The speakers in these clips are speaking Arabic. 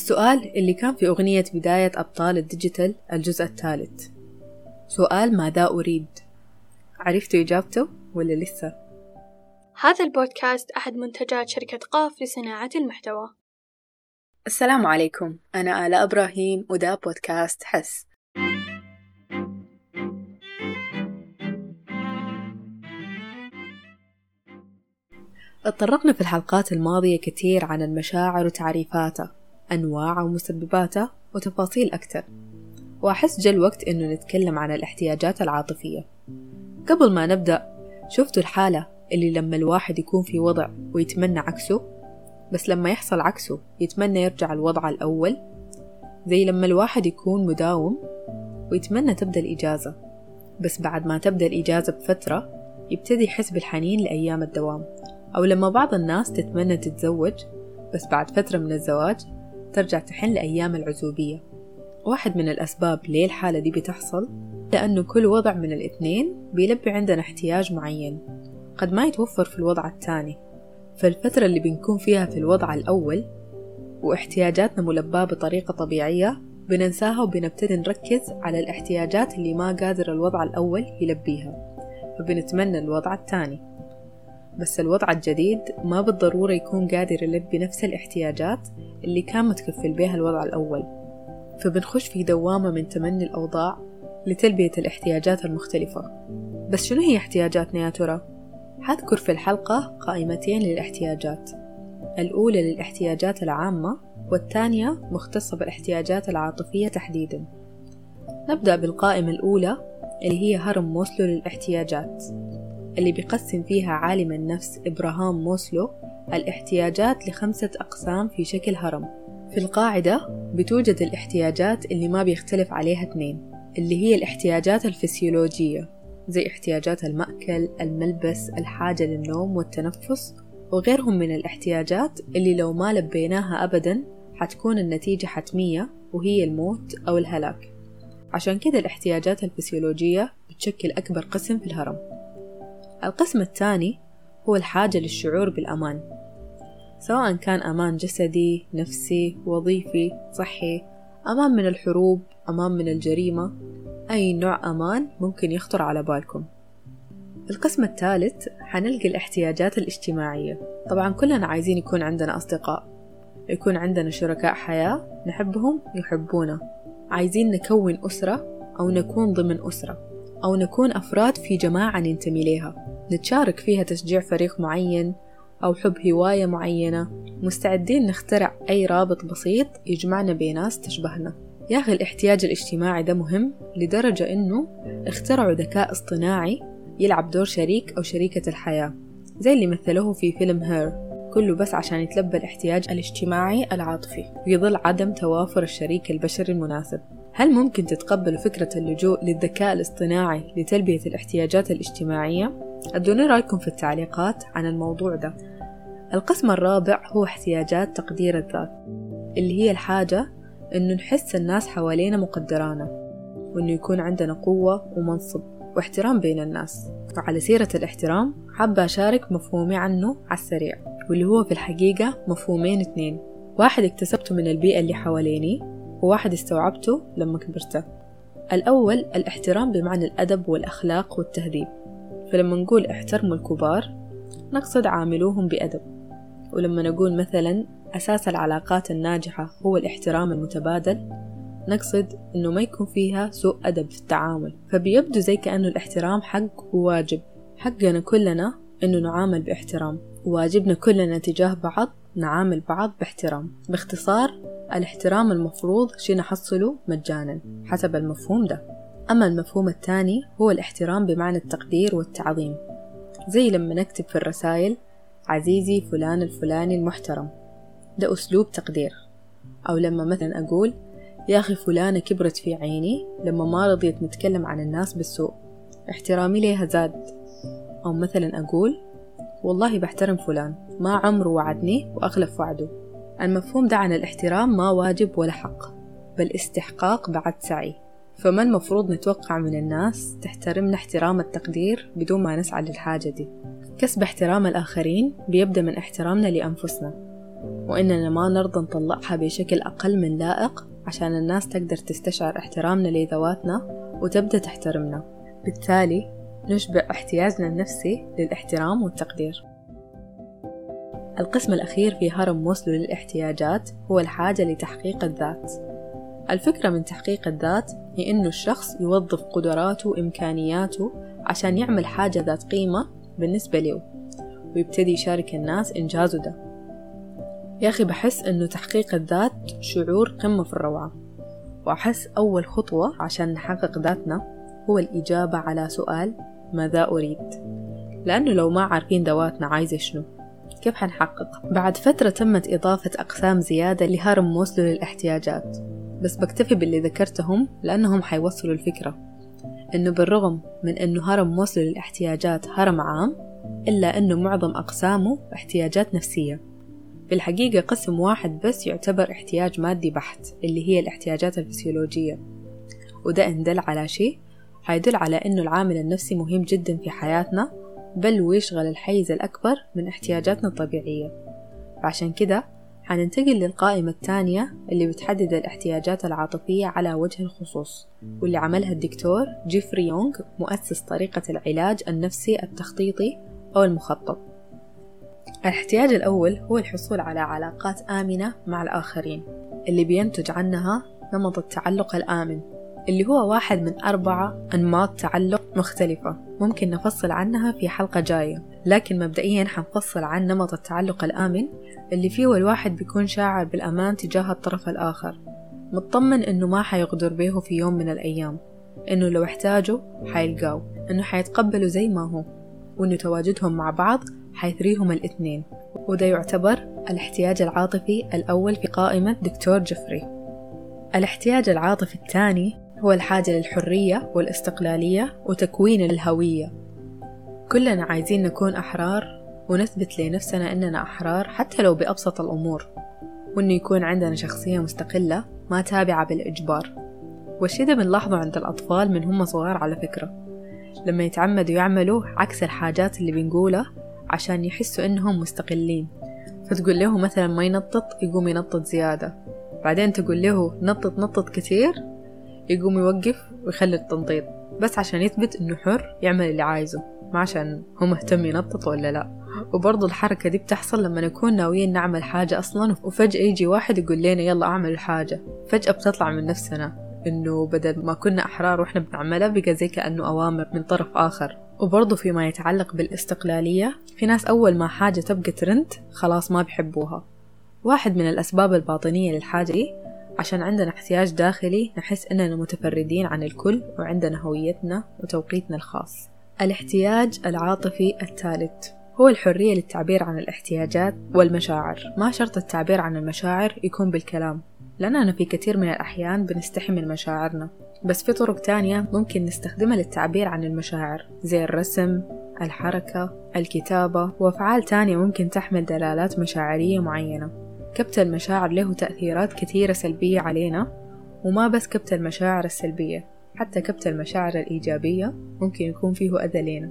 السؤال اللي كان في أغنية بداية أبطال الديجيتال الجزء الثالث. سؤال ماذا أريد؟ عرفتوا إجابته ولا لسه؟ هذا البودكاست أحد منتجات شركة قاف لصناعة المحتوى. السلام عليكم. أنا آلاء إبراهيم وده بودكاست حس. تطرقنا في الحلقات الماضية كثير عن المشاعر وتعريفاتها أنواعها ومسبباتها وتفاصيل أكثر. وأحس جا الوقت إنه نتكلم عن الاحتياجات العاطفية. قبل ما نبدأ شفتوا الحالة اللي لما الواحد يكون في وضع ويتمنى عكسه؟ بس لما يحصل عكسه يتمنى يرجع الوضع الأول؟ زي لما الواحد يكون مداوم ويتمنى تبدأ الإجازة. بس بعد ما تبدأ الإجازة بفترة يبتدي يحس بالحنين لأيام الدوام. أو لما بعض الناس تتمنى تتزوج بس بعد فترة من الزواج ترجع تحن لأيام العزوبية. واحد من الأسباب ليه الحالة دي بتحصل لأنه كل وضع من الاثنين بيلبي عندنا احتياج معين. قد ما يتوفر في الوضع الثاني. فالفترة اللي بنكون فيها في الوضع الأول واحتياجاتنا ملباة بطريقة طبيعية بننساها وبنبتدي نركز على الاحتياجات اللي ما قادر الوضع الأول يلبيها. فبنتمنى الوضع الثاني. بس الوضع الجديد ما بالضرورة يكون قادر يلبي نفس الاحتياجات اللي كان متكفل بها الوضع الأول. فبنخش في دوامة من تمني الأوضاع لتلبية الاحتياجات المختلفة. بس شنو هي احتياجاتنا يا ترى؟ حذكر في الحلقة قائمتين للاحتياجات. الأولى للاحتياجات العامة والثانية مختصة بالاحتياجات العاطفية تحديدا. نبدأ بالقائمة الأولى اللي هي هرم موسلو للاحتياجات. اللي بيقسم فيها عالم النفس إبراهام موسلو الاحتياجات لخمسة أقسام في شكل هرم. في القاعدة بتوجد الاحتياجات اللي ما بيختلف عليها اثنين اللي هي الاحتياجات الفسيولوجية زي احتياجات المأكل، الملبس، الحاجة للنوم والتنفس وغيرهم من الاحتياجات اللي لو ما لبيناها أبدا حتكون النتيجة حتمية وهي الموت أو الهلاك. عشان كده الاحتياجات الفسيولوجية بتشكل أكبر قسم في الهرم. القسم الثاني هو الحاجة للشعور بالأمان سواء كان أمان جسدي، نفسي، وظيفي، صحي، أمان من الحروب، أمان من الجريمة، أي نوع أمان ممكن يخطر على بالكم. في القسم الثالث حنلقى الاحتياجات الاجتماعية. طبعا كلنا عايزين يكون عندنا أصدقاء يكون عندنا شركاء حياة نحبهم يحبونا. عايزين نكون أسرة أو نكون ضمن أسرة. أو نكون أفراد في جماعة ننتمي ليها. نتشارك فيها تشجيع فريق معين أو حب هواية معينة. مستعدين نخترع أي رابط بسيط يجمعنا بناس تشبهنا. يا أخي الاحتياج الاجتماعي ده مهم لدرجة إنه اخترعوا ذكاء اصطناعي يلعب دور شريك أو شريكة الحياة زي اللي مثلوه في فيلم هير كله بس عشان يتلبى الاحتياج الاجتماعي العاطفي ويظل عدم توافر الشريك البشري المناسب. هل ممكن تتقبلوا فكرة اللجوء للذكاء الاصطناعي لتلبية الاحتياجات الاجتماعية؟ ادوني رأيكم في التعليقات عن الموضوع ده. القسم الرابع هو احتياجات تقدير الذات اللي هي الحاجة إنه نحس الناس حوالينا مقدرانا وإنه يكون عندنا قوة ومنصب واحترام بين الناس. وعلى سيرة الاحترام حابة أشارك مفهومي عنه على السريع واللي هو في الحقيقة مفهومين اتنين. واحد اكتسبته من البيئة اللي حواليني وواحد استوعبته لما كبرت الأول الاحترام بمعنى الأدب والأخلاق والتهذيب. فلما نقول احترموا الكبار نقصد عاملوهم بأدب. ولما نقول مثلا أساس العلاقات الناجحة هو الاحترام المتبادل نقصد إنه ما يكون فيها سوء أدب في التعامل. فبيبدو زي كأنه الاحترام حق وواجب. حقنا كلنا إنه نعامل باحترام. وواجبنا كلنا تجاه بعض نعامل بعض باحترام. باختصار الاحترام المفروض شي نحصله مجانا حسب المفهوم ده. أما المفهوم الثاني هو الاحترام بمعنى التقدير والتعظيم. زي لما نكتب في الرسائل عزيزي فلان الفلاني المحترم. ده أسلوب تقدير. أو لما مثلا أقول يا أخي فلانة كبرت في عيني لما ما رضيت نتكلم عن الناس بالسوء. احترامي ليها زاد. أو مثلا أقول والله بحترم فلان ما عمره وعدني وأخلف وعده. المفهوم ده عن الاحترام ما واجب ولا حق بل استحقاق بعد سعي. فما المفروض نتوقع من الناس تحترمنا احترام التقدير بدون ما نسعى للحاجة دي؟ كسب احترام الآخرين بيبدأ من احترامنا لأنفسنا. وإننا ما نرضى نطلعها بشكل أقل من لائق عشان الناس تقدر تستشعر احترامنا لذواتنا وتبدأ تحترمنا. بالتالي نشبع احتياجنا النفسي للاحترام والتقدير. القسم الأخير في هرم موسلو للاحتياجات هو الحاجة لتحقيق الذات. الفكرة من تحقيق الذات هي إنه الشخص يوظف قدراته وإمكانياته عشان يعمل حاجة ذات قيمة بالنسبة له ويبتدي يشارك الناس إنجازه ده. يا أخي بحس إنه تحقيق الذات شعور قمة في الروعة وأحس أول خطوة عشان نحقق ذاتنا هو الإجابة على سؤال ماذا أريد؟ لأنه لو ما عارفين ذواتنا عايزة شنو؟ كيف حنحقق؟ بعد فترة تمت إضافة أقسام زيادة لهرم موسلو للاحتياجات بس بكتفي باللي ذكرتهم لأنهم حيوصلوا الفكرة. إنه بالرغم من إنه هرم موسلو للاحتياجات هرم عام إلا إنه معظم أقسامه احتياجات نفسية. في الحقيقة قسم واحد بس يعتبر احتياج مادي بحت اللي هي الاحتياجات الفسيولوجية. وده إن دل على شيء حيدل على إنه العامل النفسي مهم جدا في حياتنا بل ويشغل الحيز الأكبر من احتياجاتنا الطبيعية. فعشان كده حننتقل للقائمة الثانية اللي بتحدد الاحتياجات العاطفية على وجه الخصوص واللي عملها الدكتور جيفري يونغ مؤسس طريقة العلاج النفسي التخطيطي أو المخطط. الاحتياج الأول هو الحصول على علاقات آمنة مع الآخرين اللي بينتج عنها نمط التعلق الآمن. اللي هو واحد من أربعة أنماط تعلق مختلفة. ممكن نفصل عنها في حلقة جاية. لكن مبدئيا حنفصل عن نمط التعلق الآمن اللي فيه الواحد بيكون شاعر بالأمان تجاه الطرف الآخر. مطمن إنه ما حيغدر به في يوم من الأيام. إنه لو احتاجوا حيلقاو إنه حيتقبلوا زي ما هو. وإنه تواجدهم مع بعض حيثريهم الاثنين. وده يعتبر الاحتياج العاطفي الأول في قائمة دكتور جفري الاحتياج العاطفي الثاني هو الحاجة للحرية والاستقلالية وتكوين الهوية. كلنا عايزين نكون أحرار ونثبت لنفسنا إننا أحرار حتى لو بأبسط الأمور وإنه يكون عندنا شخصية مستقلة ما تابعة بالإجبار. والشي ده بنلاحظه عند الأطفال من هم صغار على فكرة. لما يتعمدوا يعملوا عكس الحاجات اللي بنقولها عشان يحسوا إنهم مستقلين. فتقول له مثلا ما ينطط يقوم ينطط زيادة. بعدين تقول له نطط نطط كتير يقوم يوقف ويخلي التنطيط. بس عشان يثبت إنه حر يعمل اللي عايزه. ما عشان هو مهتم ينطط ولا لا. وبرضو الحركة دي بتحصل لما نكون ناويين نعمل حاجة أصلا وفجأة يجي واحد يقول لنا يلا أعمل الحاجة. فجأة بتطلع من نفسنا إنه بدل ما كنا أحرار وإحنا بنعملها بقى زي كأنه أوامر من طرف آخر. وبرضه فيما يتعلق بالاستقلالية في ناس أول ما حاجة تبقى ترند خلاص ما بيحبوها. واحد من الأسباب الباطنية للحاجة دي عشان عندنا احتياج داخلي نحس إننا متفردين عن الكل وعندنا هويتنا وتوقيتنا الخاص. الاحتياج العاطفي الثالث هو الحرية للتعبير عن الاحتياجات والمشاعر. ما شرط التعبير عن المشاعر يكون بالكلام. لأننا في كثير من الأحيان بنستحي من مشاعرنا. بس في طرق تانية ممكن نستخدمها للتعبير عن المشاعر زي الرسم الحركة الكتابة. وأفعال تانية ممكن تحمل دلالات مشاعرية معينة. كبت المشاعر له تأثيرات كثيرة سلبية علينا وما بس كبت المشاعر السلبية حتى كبت المشاعر الإيجابية ممكن يكون فيه أذى لنا.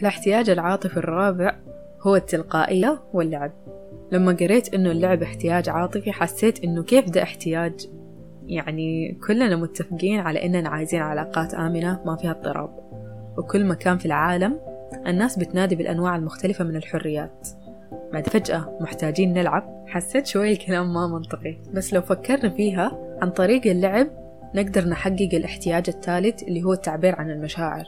الاحتياج العاطفي الرابع هو التلقائية واللعب. لما قريت إنه اللعب احتياج عاطفي حسيت إنه كيف ده احتياج؟ يعني كلنا متفقين على إننا عايزين علاقات آمنة ما فيها اضطراب. وكل مكان في العالم الناس بتنادي بالأنواع المختلفة من الحريات. بعد فجأة محتاجين نلعب. حسيت شوي الكلام ما منطقي. بس لو فكرنا فيها عن طريق اللعب نقدر نحقق الاحتياج الثالث اللي هو التعبير عن المشاعر.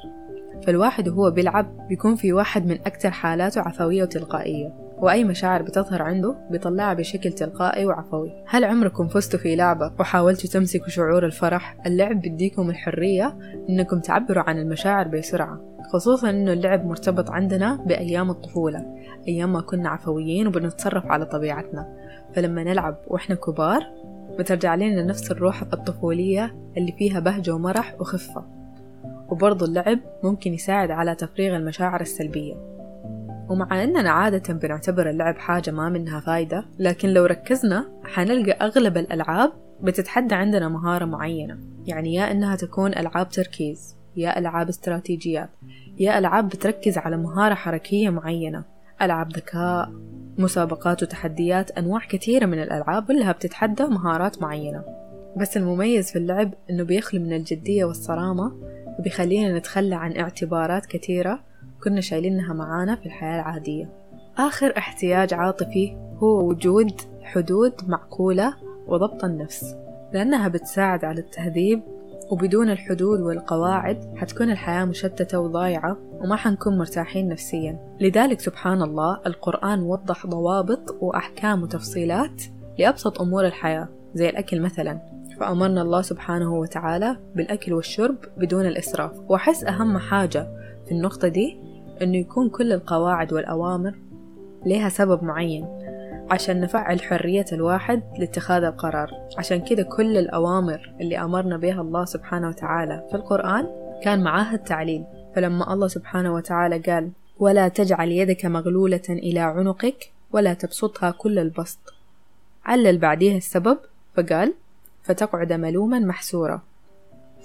فالواحد وهو بيلعب بيكون في واحد من أكثر حالاته عفوية وتلقائية. وأي مشاعر بتظهر عنده بيطلعها بشكل تلقائي وعفوي. هل عمركم فزتوا في لعبة وحاولتوا تمسكوا شعور الفرح؟ اللعب بيديكم الحرية إنكم تعبروا عن المشاعر بسرعة خصوصا إنه اللعب مرتبط عندنا بأيام الطفولة أيام ما كنا عفويين وبنتصرف على طبيعتنا. فلما نلعب وإحنا كبار بترجع لنا نفس الروح الطفولية اللي فيها بهجة ومرح وخفة. وبرضو اللعب ممكن يساعد على تفريغ المشاعر السلبية. ومع أننا عادة بنعتبر اللعب حاجة ما منها فايدة لكن لو ركزنا حنلقى أغلب الألعاب بتتحدى عندنا مهارة معينة. يعني يا إنها تكون ألعاب تركيز يا ألعاب استراتيجيات يا ألعاب بتركز على مهارة حركية معينة. ألعاب ذكاء مسابقات وتحديات أنواع كثيرة من الألعاب كلها بتتحدى مهارات معينة. بس المميز في اللعب إنه بيخلي من الجدية والصرامة وبيخلينا نتخلى عن اعتبارات كثيرة كنا شايلينها معانا في الحياة العادية. آخر احتياج عاطفي هو وجود حدود معقولة وضبط النفس لأنها بتساعد على التهذيب وبدون الحدود والقواعد حتكون الحياة مشتتة وضايعة وما حنكون مرتاحين نفسيا. لذلك سبحان الله القرآن وضح ضوابط وأحكام وتفصيلات لأبسط أمور الحياة زي الأكل مثلا. فأمرنا الله سبحانه وتعالى بالأكل والشرب بدون الإسراف. وأحس أهم حاجة في النقطة دي إنه يكون كل القواعد والأوامر لها سبب معين عشان نفعل حرية الواحد لاتخاذ القرار. عشان كده كل الأوامر اللي أمرنا بها الله سبحانه وتعالى في القرآن كان معاها التعليل. فلما الله سبحانه وتعالى قال ولا تجعل يدك مغلولة إلى عنقك ولا تبسطها كل البسط علل بعديها السبب فقال فتقعد ملوما محسورا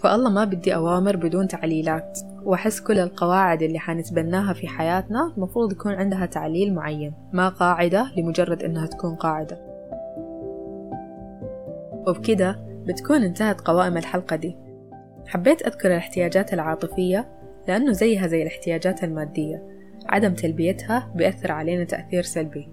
فالله ما بدي أوامر بدون تعليلات. وأحس كل القواعد اللي حنتبناها في حياتنا مفروض يكون عندها تعليل معين ما قاعدة لمجرد إنها تكون قاعدة. وبكده بتكون انتهت قوائم الحلقة دي. حبيت أذكر الاحتياجات العاطفية لأنه زيها زي الاحتياجات المادية. عدم تلبيتها بيأثر علينا تأثير سلبي.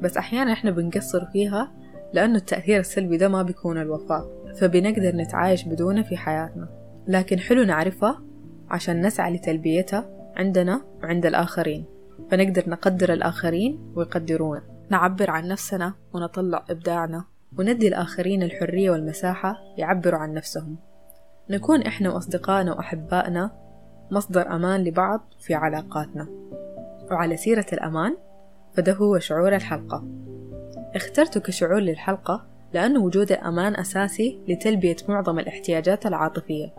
بس أحيانا إحنا بنقصر فيها لأنه التأثير السلبي ده ما بيكون الوفاء. فبنقدر نتعايش بدونه في حياتنا. لكن حلو نعرفها عشان نسعى لتلبيتها عندنا وعند الآخرين. فنقدر نقدر الآخرين ويقدرونا نعبر عن نفسنا ونطلع إبداعنا. وندي الآخرين الحرية والمساحة يعبروا عن نفسهم. نكون إحنا وأصدقائنا وأحبائنا مصدر أمان لبعض في علاقاتنا. وعلى سيرة الأمان فده هو شعور الحلقة. اخترته كشعور للحلقة؟ لأن وجود الأمان أساسي لتلبية معظم الاحتياجات العاطفية.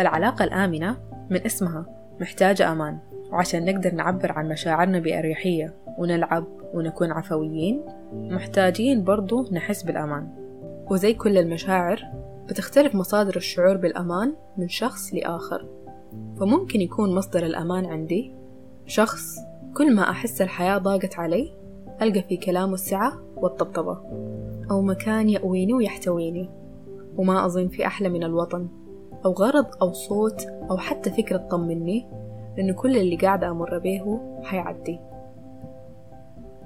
العلاقة الآمنة من اسمها محتاجة أمان وعشان نقدر نعبر عن مشاعرنا بأريحية ونلعب ونكون عفويين محتاجين برضو نحس بالأمان. وزي كل المشاعر بتختلف مصادر الشعور بالأمان من شخص لآخر. فممكن يكون مصدر الأمان عندي شخص كل ما أحس الحياة ضاقت علي ألقى في كلامه السعة والطبطبة. أو مكان يأويني ويحتويني وما أظن في أحلى من الوطن أو غرض أو صوت أو حتى فكرة تطمني إنه كل اللي قاعدة أمر به حيعدي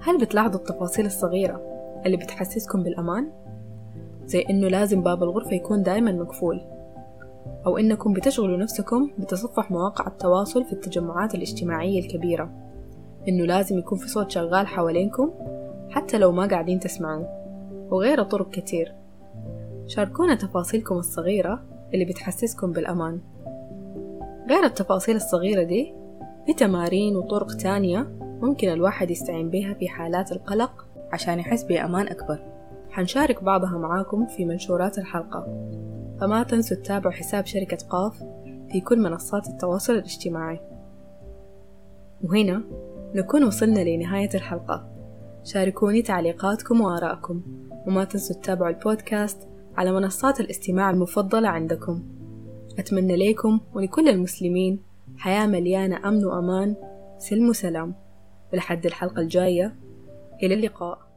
هل بتلاحظوا التفاصيل الصغيرة اللي بتحسسكم بالأمان؟ زي إنه لازم باب الغرفة يكون دايما مقفول أو إنكم بتشغلوا نفسكم بتصفح مواقع التواصل في التجمعات الاجتماعية الكبيرة إنه لازم يكون في صوت شغال حوالينكم حتى لو ما قاعدين تسمعوه وغيرها طرق كتير. شاركونا تفاصيلكم الصغيرة اللي بتحسسكم بالأمان. غير التفاصيل الصغيرة دي في تمارين وطرق تانية ممكن الواحد يستعين بها في حالات القلق عشان يحس بأمان أكبر. حنشارك بعضها معاكم في منشورات الحلقة. فما تنسوا تتابعوا حساب شركة قاف في كل منصات التواصل الاجتماعي. وهنا نكون وصلنا لنهاية الحلقة. شاركوني تعليقاتكم وآرائكم وما تنسوا تتابعوا البودكاست على منصات الاستماع المفضلة عندكم. أتمنى لكم ولكل المسلمين حياة مليانة أمن وأمان. سلم وسلام. ولحد الحلقة الجاية. إلى اللقاء.